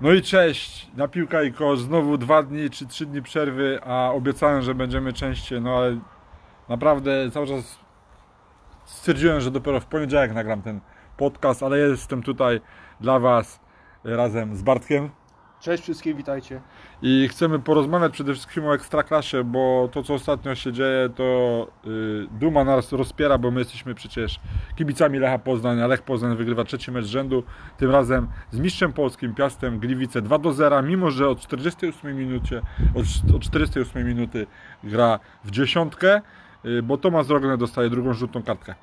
No i cześć, na piłka i kosz, znowu dwa dni czy trzy dni przerwy, a obiecałem, że będziemy częściej, no ale naprawdę cały czas stwierdziłem, że dopiero w poniedziałek nagram ten podcast, ale jestem tutaj dla Was razem z Bartkiem Cześć wszystkim, witajcie. i chcemy porozmawiać przede wszystkim o Ekstraklasie, bo to co ostatnio się dzieje to y, duma nas rozpiera, bo my jesteśmy przecież kibicami Lecha Poznań, a Lech Poznań wygrywa trzeci mecz rzędu, tym razem z mistrzem polskim Piastem Gliwice 2 do 0, mimo że od 48 minucie, od, od 48 minuty gra w dziesiątkę, y, bo Tomasz Rogne dostaje drugą żółtą kartkę.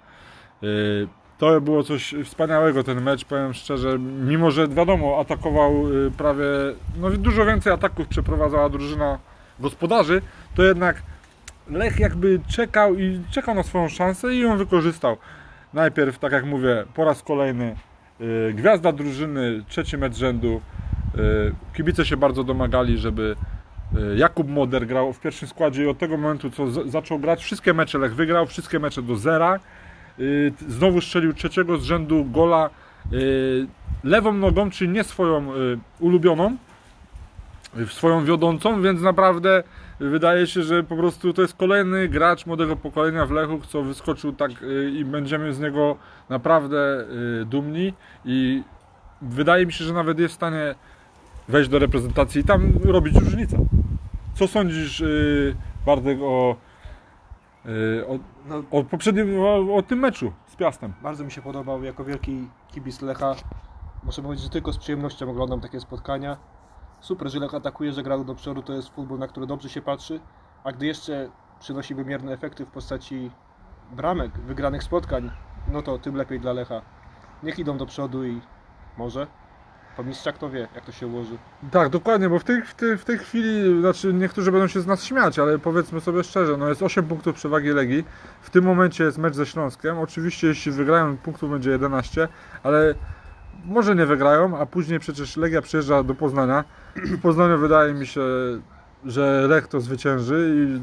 Y, To było coś wspaniałego ten mecz, powiem szczerze, mimo że wiadomo, atakował y, prawie, no dużo więcej ataków przeprowadzała drużyna gospodarzy, to jednak Lech jakby czekał i czekał na swoją szansę i ją wykorzystał. Najpierw, tak jak mówię, po raz kolejny y, gwiazda drużyny, trzeci mecz rzędu. Y, Kibice się bardzo domagali, żeby Jakub Moder grał w pierwszym składzie i od tego momentu, co zaczął grać, wszystkie mecze Lech wygrał, wszystkie mecze do zera. Y, Znowu strzelił trzeciego z rzędu gola y, lewą nogą, czyli nie swoją y, ulubioną, swoją wiodącą, więc naprawdę wydaje się, że po prostu to jest kolejny gracz młodego pokolenia w Lechu, co wyskoczył tak i będziemy z niego naprawdę dumni i wydaje mi się, że nawet jest w stanie wejść do reprezentacji i tam robić różnicę. Co sądzisz, Bartek, o, o, No, o poprzednim, o, o tym meczu z Piastem? bardzo mi się podobał jako wielki kibic Lecha. Muszę powiedzieć, że tylko z przyjemnością oglądam takie spotkania. Super, że Lech atakuje, że gra do przodu, to jest futbol, na który dobrze się patrzy. A gdy jeszcze przynosi wymierne efekty w postaci bramek, wygranych spotkań, no to tym lepiej dla Lecha. Niech idą do przodu i może po mistrzach kto wie, jak to się ułoży. Tak, dokładnie, bo w tej, w, tej, w tej chwili, znaczy niektórzy będą się z nas śmiać, ale powiedzmy sobie szczerze, no jest 8 punktów przewagi Legii, w tym momencie jest mecz ze Śląskiem, oczywiście jeśli wygrają punktów będzie 11, ale może nie wygrają, a później przecież Legia przyjeżdża do Poznania, w Poznaniu wydaje mi się, że Lech to zwycięży i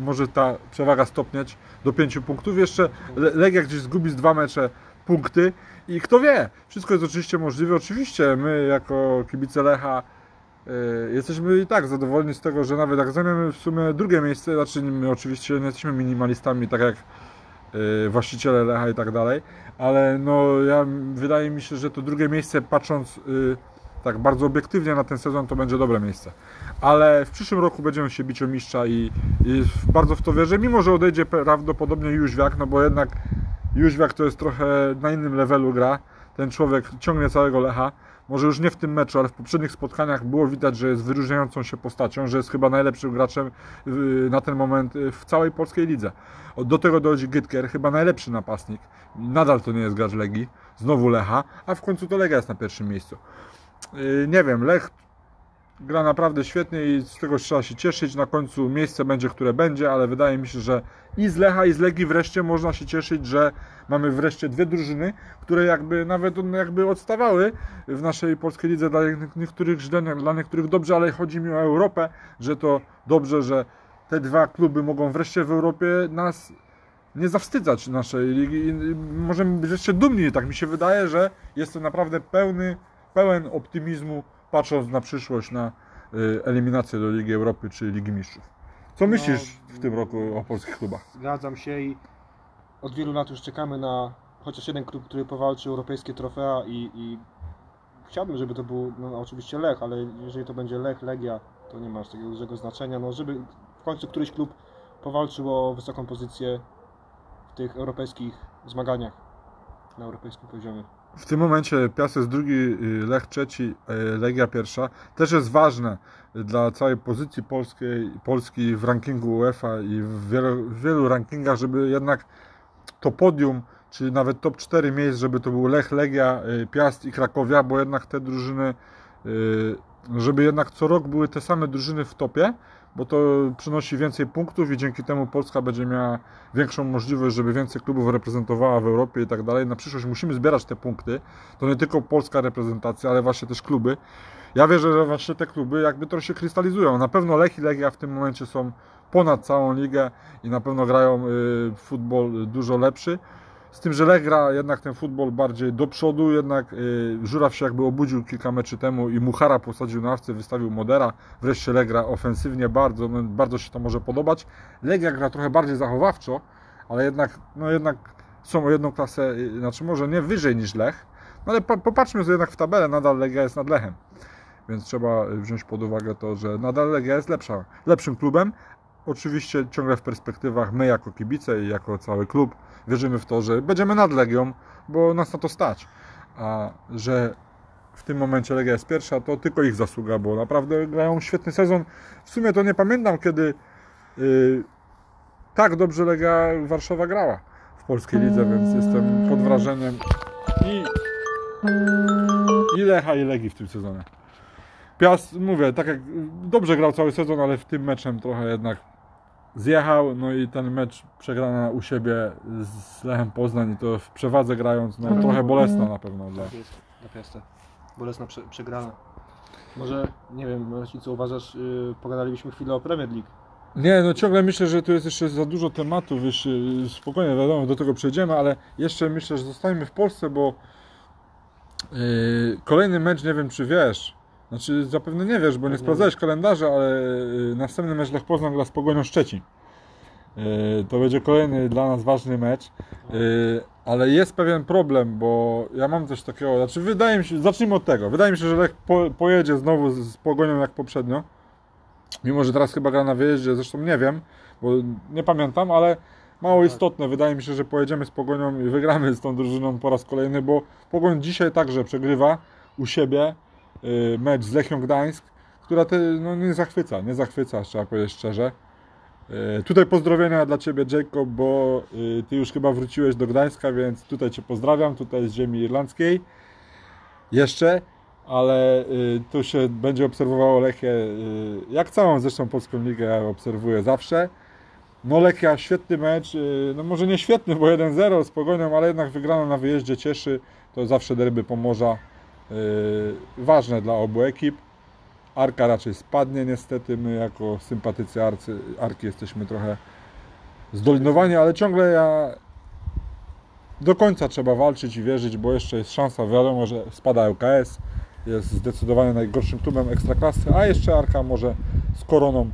może ta przewaga stopnieć do 5 punktów, jeszcze Le- Legia gdzieś zgubi z dwa mecze punkty i kto wie, wszystko jest oczywiście możliwe, oczywiście my jako kibice Lecha y, jesteśmy i tak zadowoleni z tego, że nawet jak zajmiemy w sumie drugie miejsce, znaczy my oczywiście nie jesteśmy minimalistami, tak jak y, właściciele Lecha i tak dalej, ale no ja, wydaje mi się, że to drugie miejsce patrząc y, tak bardzo obiektywnie na ten sezon to będzie dobre miejsce. Ale w przyszłym roku będziemy się bić o mistrza i, i bardzo w to wierzę, mimo że odejdzie prawdopodobnie Jóźwiak, no bo jednak Jóźwiak to jest trochę na innym levelu gra. Ten człowiek ciągnie całego Lecha. Może już nie w tym meczu, ale w poprzednich spotkaniach było widać, że jest wyróżniającą się postacią, że jest chyba najlepszym graczem y, na ten moment y, w całej polskiej lidze. Do tego dochodzi Gytker, chyba najlepszy napastnik. Nadal to nie jest gracz Legii, znowu Lecha, a w końcu to Legia jest na pierwszym miejscu. Y, Nie wiem, Lech gra naprawdę świetnie i z tego trzeba się cieszyć. Na końcu miejsce będzie, które będzie, ale wydaje mi się, że i z Lecha, i z Legii wreszcie można się cieszyć, że mamy wreszcie dwie drużyny, które jakby nawet jakby odstawały w naszej polskiej lidze dla niektórych źle, dla niektórych dobrze, ale chodzi mi o Europę, że to dobrze, że te dwa kluby mogą wreszcie w Europie nas nie zawstydzać naszej ligi i możemy być jeszcze dumni. Tak mi się wydaje, że jestem naprawdę pełny, pełen optymizmu patrząc na przyszłość, na y, eliminację do Ligi Europy czy Ligi Mistrzów. Co myślisz w tym roku o polskich klubach? Zgadzam się i od wielu lat już czekamy na chociaż jeden klub, który powalczy europejskie trofea i, i chciałbym, żeby to był no, oczywiście Lech, ale jeżeli to będzie Lech, Legia, to nie ma aż takiego dużego znaczenia. No, żeby w końcu któryś klub powalczył o wysoką pozycję w tych europejskich zmaganiach na europejskim poziomie. W tym momencie Piast jest drugi, y, Lech trzeci, y, Legia pierwsza. Też jest ważne dla całej pozycji polskiej, Polski w rankingu UEFA i w wielu, w wielu rankingach, żeby jednak to podium, czyli nawet top 4 miejsc, żeby to był Lech, Legia, y, Piast i Krakowia, bo jednak te drużyny, żeby jednak co rok były te same drużyny w topie, bo to przynosi więcej punktów i dzięki temu Polska będzie miała większą możliwość, żeby więcej klubów reprezentowała w Europie i tak dalej. Na przyszłość musimy zbierać te punkty. To nie tylko polska reprezentacja, ale właśnie też kluby. Ja wierzę, że właśnie te kluby jakby to się krystalizują. Na pewno Lech i Legia w tym momencie są ponad całą ligę i na pewno grają y, futbol dużo lepszy. Z tym, że Lech gra jednak ten futbol bardziej do przodu, jednak y, Żuraw się jakby obudził kilka meczy temu i Muchara posadził na ławce, wystawił Modera. Wreszcie Lech gra ofensywnie bardzo, no, bardzo się to może podobać. Legia gra trochę bardziej zachowawczo, ale jednak, no jednak są o jedną klasę, y, znaczy może nie wyżej niż Lech, no ale po, popatrzmy sobie jednak w tabelę, nadal Legia jest nad Lechem. Więc trzeba wziąć pod uwagę to, że nadal Legia jest lepsza, lepszym klubem. Oczywiście ciągle w perspektywach my jako kibice i jako cały klub wierzymy w to, że będziemy nad Legią, bo nas na to stać. A że w tym momencie Legia jest pierwsza, to tylko ich zasługa, bo naprawdę grają świetny sezon. W sumie to nie pamiętam, kiedy yy, tak dobrze Legia Warszawa grała w polskiej lidze, więc jestem pod wrażeniem i, i Lecha i Legii w tym sezonie. Piast, mówię, tak jak dobrze grał cały sezon, ale w tym meczem trochę jednak zjechał, no i ten mecz przegrana u siebie z Lechem Poznań i to w przewadze grając, no trochę bolesna na pewno dla... Tak jest, na Piastę. Bolesna prze, przegrana. Może, nie wiem, Marcin, co uważasz, yy, pogadalibyśmy chwilę o Premier League. Nie, no ciągle myślę, że tu jest jeszcze za dużo tematów, już y, spokojnie, wiadomo, do tego przejdziemy, ale jeszcze myślę, że zostańmy w Polsce, bo yy, kolejny mecz, nie wiem czy wiesz, znaczy zapewne nie wiesz, bo nie sprawdzałeś kalendarza, ale yy, następny mecz Lech Poznań gra z Pogonią Szczecin. Yy, to będzie kolejny dla nas ważny mecz, yy, ale jest pewien problem, bo ja mam coś takiego, znaczy wydaje mi się, zacznijmy od tego, wydaje mi się, że Lech po, pojedzie znowu z, z Pogonią jak poprzednio, Mimo, że teraz chyba gra na wyjeździe, zresztą nie wiem, bo nie pamiętam, ale mało Tak. istotne. Wydaje mi się, że pojedziemy z Pogonią i wygramy z tą drużyną po raz kolejny, bo Pogoń dzisiaj także przegrywa u siebie y, mecz z Lechią Gdańsk, która te, no, nie zachwyca, nie zachwyca, trzeba powiedzieć szczerze. Y, Tutaj pozdrowienia dla Ciebie, Jacob, bo y, Ty już chyba wróciłeś do Gdańska, więc tutaj Cię pozdrawiam, tutaj z ziemi irlandzkiej. Jeszcze ale y, tu się będzie obserwowało Lechię, y, jak całą zresztą polską ligę obserwuję zawsze. No Lechia, świetny mecz, y, no może nie świetny, bo 1-0 z Pogonią, ale jednak wygrana na wyjeździe cieszy, to zawsze derby Pomorza, y, ważne dla obu ekip. Arka raczej spadnie niestety, my jako sympatycy Arcy, Arki jesteśmy trochę zdolinowani, ale ciągle ja do końca trzeba walczyć i wierzyć, bo jeszcze jest szansa, wiadomo, że spada ŁKS, jest zdecydowanie najgorszym klubem ekstraklasy, a jeszcze Arka może z Koroną,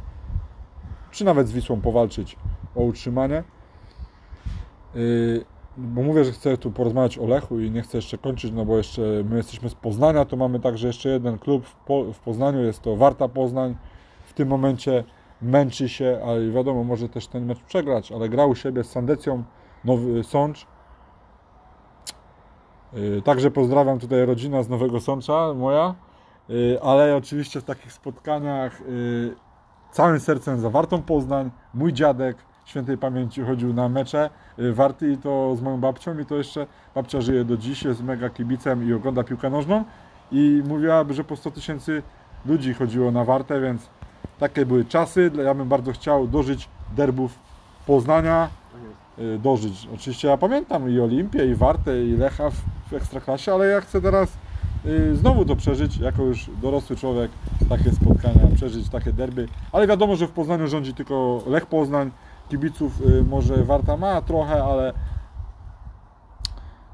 czy nawet z Wisłą powalczyć o utrzymanie. Yy, bo mówię, że chcę tu porozmawiać o Lechu i nie chcę jeszcze kończyć, no bo jeszcze my jesteśmy z Poznania, to mamy także jeszcze jeden klub w, po, w Poznaniu, jest to Warta Poznań. W tym momencie męczy się, ale wiadomo, może też ten mecz przegrać, ale grał u siebie z Sandecją Nowy Sącz. Yy, Także pozdrawiam tutaj rodzina z Nowego Sącza, moja, Yy, ale oczywiście w takich spotkaniach yy, całym sercem za Wartą Poznań. Mój dziadek świętej pamięci chodził na mecze yy, Warty i to z moją babcią i to jeszcze babcia żyje do dziś, jest mega kibicem i ogląda piłkę nożną i mówiła, że po 100 tysięcy ludzi chodziło na Wartę, więc takie były czasy. Ja bym bardzo chciał dożyć derbów Poznania, y, dożyć. Oczywiście ja pamiętam i Olimpię, i Wartę, i Lecha w, w Ekstraklasie, ale ja chcę teraz y, znowu to przeżyć, jako już dorosły człowiek, takie spotkania, przeżyć takie derby. Ale wiadomo, że w Poznaniu rządzi tylko Lech Poznań, kibiców y, może Warta ma trochę, ale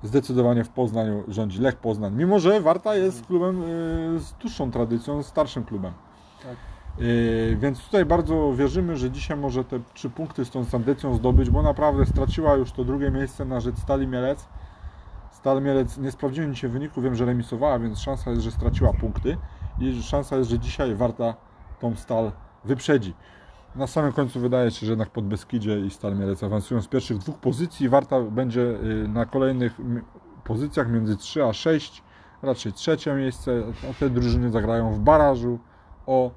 zdecydowanie w Poznaniu rządzi Lech Poznań. Mimo, że Warta jest klubem y, z dłuższą tradycją, starszym klubem. Tak. Yy, więc tutaj bardzo wierzymy, że dzisiaj może te trzy punkty z tą Sandecją zdobyć, bo naprawdę straciła już to drugie miejsce na rzecz Stali Mielec. Stal Mielec, nie sprawdziłem dzisiaj wyniku, wiem, że remisowała, więc szansa jest, że straciła punkty i szansa jest, że dzisiaj Warta tą Stal wyprzedzi. Na samym końcu wydaje się, że jednak pod Beskidzie i Stal Mielec awansują z pierwszych dwóch pozycji. Warta będzie yy, na kolejnych pozycjach między 3 a 6, raczej trzecie miejsce. A te drużyny zagrają w barażu o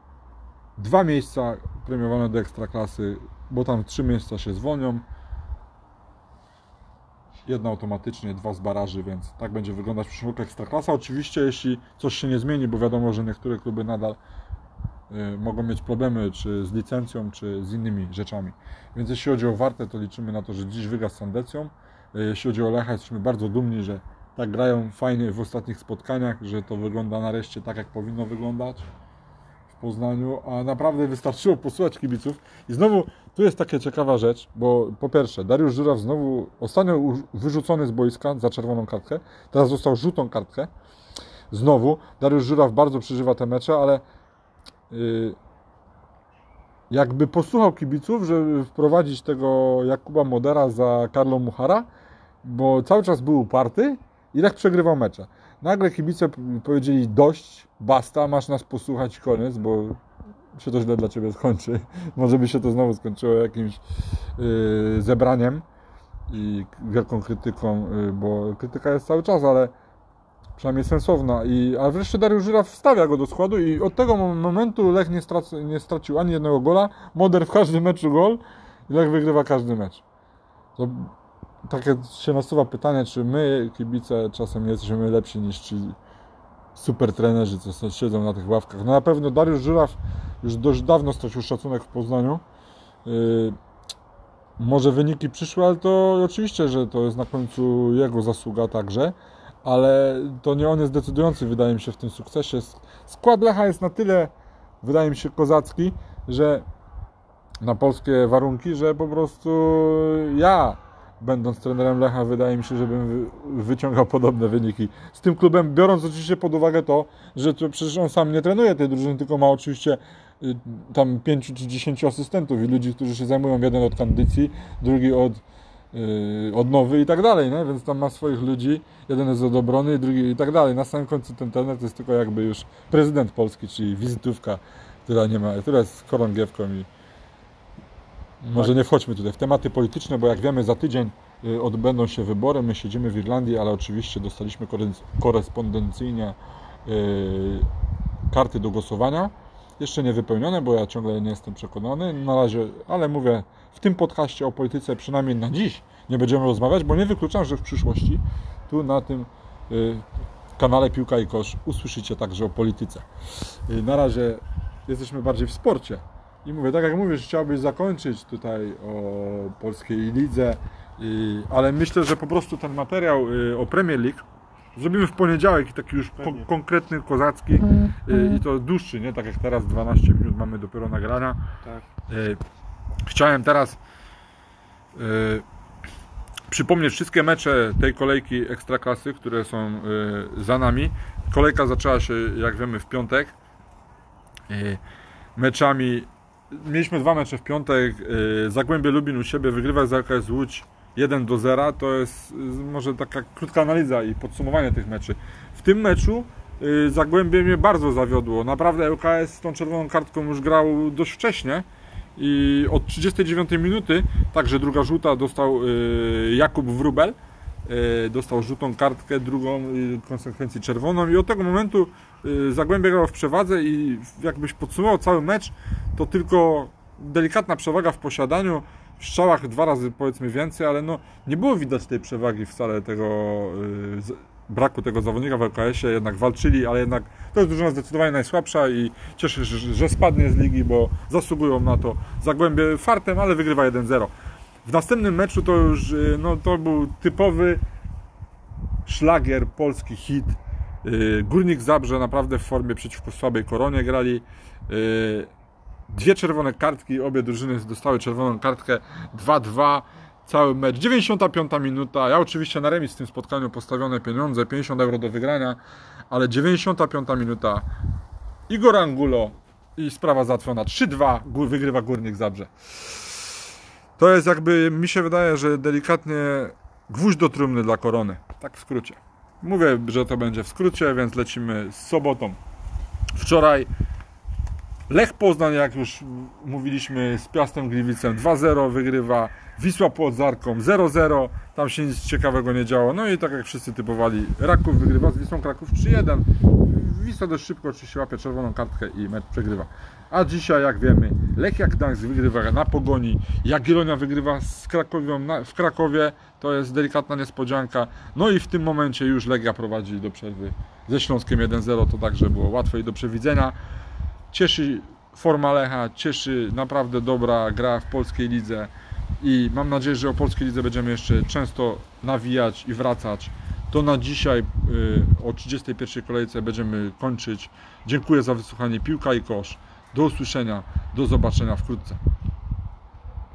dwa miejsca premiowane do ekstraklasy, bo tam trzy miejsca się zwolnią. Jedno automatycznie, dwa z baraży, więc tak będzie wyglądać w przyszłym roku ekstraklasa. Oczywiście, jeśli coś się nie zmieni, bo wiadomo, że niektóre kluby nadal y, mogą mieć problemy, czy z licencją, czy z innymi rzeczami. Więc jeśli chodzi o Wartę, to liczymy na to, że dziś wygra z Sandecją. Y, Jeśli chodzi o Lecha, jesteśmy bardzo dumni, że tak grają fajnie w ostatnich spotkaniach, że to wygląda nareszcie tak, jak powinno wyglądać w Poznaniu, a naprawdę wystarczyło posłuchać kibiców. I znowu tu jest taka ciekawa rzecz, bo po pierwsze, Dariusz Żuraw znowu ostatnio wyrzucony z boiska za czerwoną kartkę, teraz dostał żółtą kartkę. Znowu, Dariusz Żuraw bardzo przeżywa te mecze, ale jakby posłuchał kibiców, żeby wprowadzić tego Jakuba Modera za Karlo Muchara, bo cały czas był uparty i tak przegrywał mecze. Nagle kibice powiedzieli dość, basta, masz nas posłuchać, koniec, bo się to źle dla Ciebie skończy. Może by się to znowu skończyło jakimś yy, zebraniem i wielką krytyką, yy, bo krytyka jest cały czas, ale przynajmniej sensowna. I, a wreszcie Dariusz Żuraw wstawia go do składu i od tego mo- momentu Lech nie, strac, nie stracił ani jednego gola. Moder w każdym meczu gol i Lech wygrywa każdy mecz. To takie się nasuwa pytanie, czy my, kibice, czasem jesteśmy lepsi niż ci super trenerzy, co siedzą na tych ławkach. No na pewno Dariusz Żuraw już dość dawno stracił szacunek w Poznaniu. Yy, może wyniki przyszły, ale to oczywiście, że to jest na końcu jego zasługa także, ale to nie on jest decydujący, wydaje mi się, w tym sukcesie. Skład Lecha jest na tyle, wydaje mi się, kozacki, że na polskie warunki, że po prostu ja, będąc trenerem Lecha, wydaje mi się, żebym wy- wyciągał podobne wyniki. Z tym klubem, biorąc oczywiście pod uwagę to, że to przecież on sam nie trenuje tej drużyny, tylko ma oczywiście y, tam 5 czy 10 asystentów i ludzi, którzy się zajmują, jeden od kondycji, drugi od odnowy i tak dalej, nie? więc tam ma swoich ludzi, jeden jest od obrony, drugi i tak dalej. Na samym końcu ten trener to jest tylko jakby już prezydent Polski, czyli wizytówka, która nie ma, która jest korągiewką i może nie wchodźmy tutaj w tematy polityczne, bo jak wiemy za tydzień y, odbędą się wybory, my siedzimy w Irlandii, ale oczywiście dostaliśmy korespondencyjnie y, karty do głosowania. Jeszcze nie wypełnione, bo ja ciągle nie jestem przekonany. Na razie, ale mówię, w tym podcaście o polityce przynajmniej na dziś nie będziemy rozmawiać, bo nie wykluczam, że w przyszłości tu na tym y, kanale Piłka i Kosz usłyszycie także o polityce. Y, na razie jesteśmy bardziej w sporcie. I mówię, tak jak mówisz, chciałbyś zakończyć tutaj o polskiej lidze, y, ale myślę, że po prostu ten materiał y, o Premier League zrobimy w poniedziałek i taki już Pewnie. konkretny, kozacki y, i to dłuższy, nie? Tak jak teraz 12 minut mamy dopiero nagrania. Tak. Y, Chciałem teraz y, przypomnieć wszystkie mecze tej kolejki Ekstraklasy, które są y, za nami. Kolejka zaczęła się, jak wiemy, w piątek. Y, Meczami mieliśmy dwa mecze w piątek. y, Zagłębie Lubin u siebie wygrywa z LKS Łódź 1 do 0. To jest y, może taka krótka analiza i podsumowanie tych meczy. W tym meczu y, Zagłębie mnie bardzo zawiodło. Naprawdę LKS z tą czerwoną kartką już grał dość wcześnie i od 39 minuty, także druga żółta dostał y, Jakub Wrubel. Dostał żółtą kartkę, drugą w konsekwencji czerwoną i od tego momentu Zagłębie grało w przewadze i jakbyś podsumował cały mecz, to tylko delikatna przewaga w posiadaniu, w strzałach dwa razy powiedzmy więcej, ale no nie było widać tej przewagi wcale tego y, z- braku tego zawodnika w LKS-ie, jednak walczyli, ale jednak to jest drużyna zdecydowanie najsłabsza i cieszę się, że że spadnie z ligi, bo zasługują na to. Zagłębie fartem, ale wygrywa 1-0. W następnym meczu to już y, no, to był typowy szlagier, polski hit. Y, Górnik Zabrze naprawdę w formie przeciwko słabej koronie grali. Dwie czerwone kartki, obie drużyny dostały czerwoną kartkę 2-2. Cały mecz, 95 minuta. Ja oczywiście na remis w tym spotkaniu postawione pieniądze, 50 euro do wygrania, ale 95 minuta. Igor Angulo i sprawa załatwiona. 3-2 Gór- wygrywa Górnik Zabrze. To jest jakby, mi się wydaje, że delikatnie gwóźdź do trumny dla korony. Tak w skrócie. Mówię, że to będzie w skrócie, więc lecimy z sobotą. Wczoraj Lech Poznań, jak już mówiliśmy, z Piastem Gliwicem 2-0 wygrywa. Wisła Płodzarką 0-0. Tam się nic ciekawego nie działo. No i tak jak wszyscy typowali, Raków wygrywa z Wisłą Kraków 3-1. Wisła dość szybko oczywiście łapie czerwoną kartkę i mecz przegrywa. A dzisiaj, jak wiemy, Lechia Gdańsk wygrywa na Pogoni, Jagiellonia wygrywa z Krakowią na, w Krakowie, to jest delikatna niespodzianka. No i w tym momencie już Legia prowadzi do przerwy ze Śląskiem 1-0, to także było łatwe i do przewidzenia. Cieszy forma Lecha, cieszy naprawdę dobra gra w polskiej lidze i mam nadzieję, że o polskiej lidze będziemy jeszcze często nawijać i wracać. To na dzisiaj y, o 31 kolejce będziemy kończyć. Dziękuję za wysłuchanie Piłka i Kosz. Do usłyszenia, do zobaczenia wkrótce.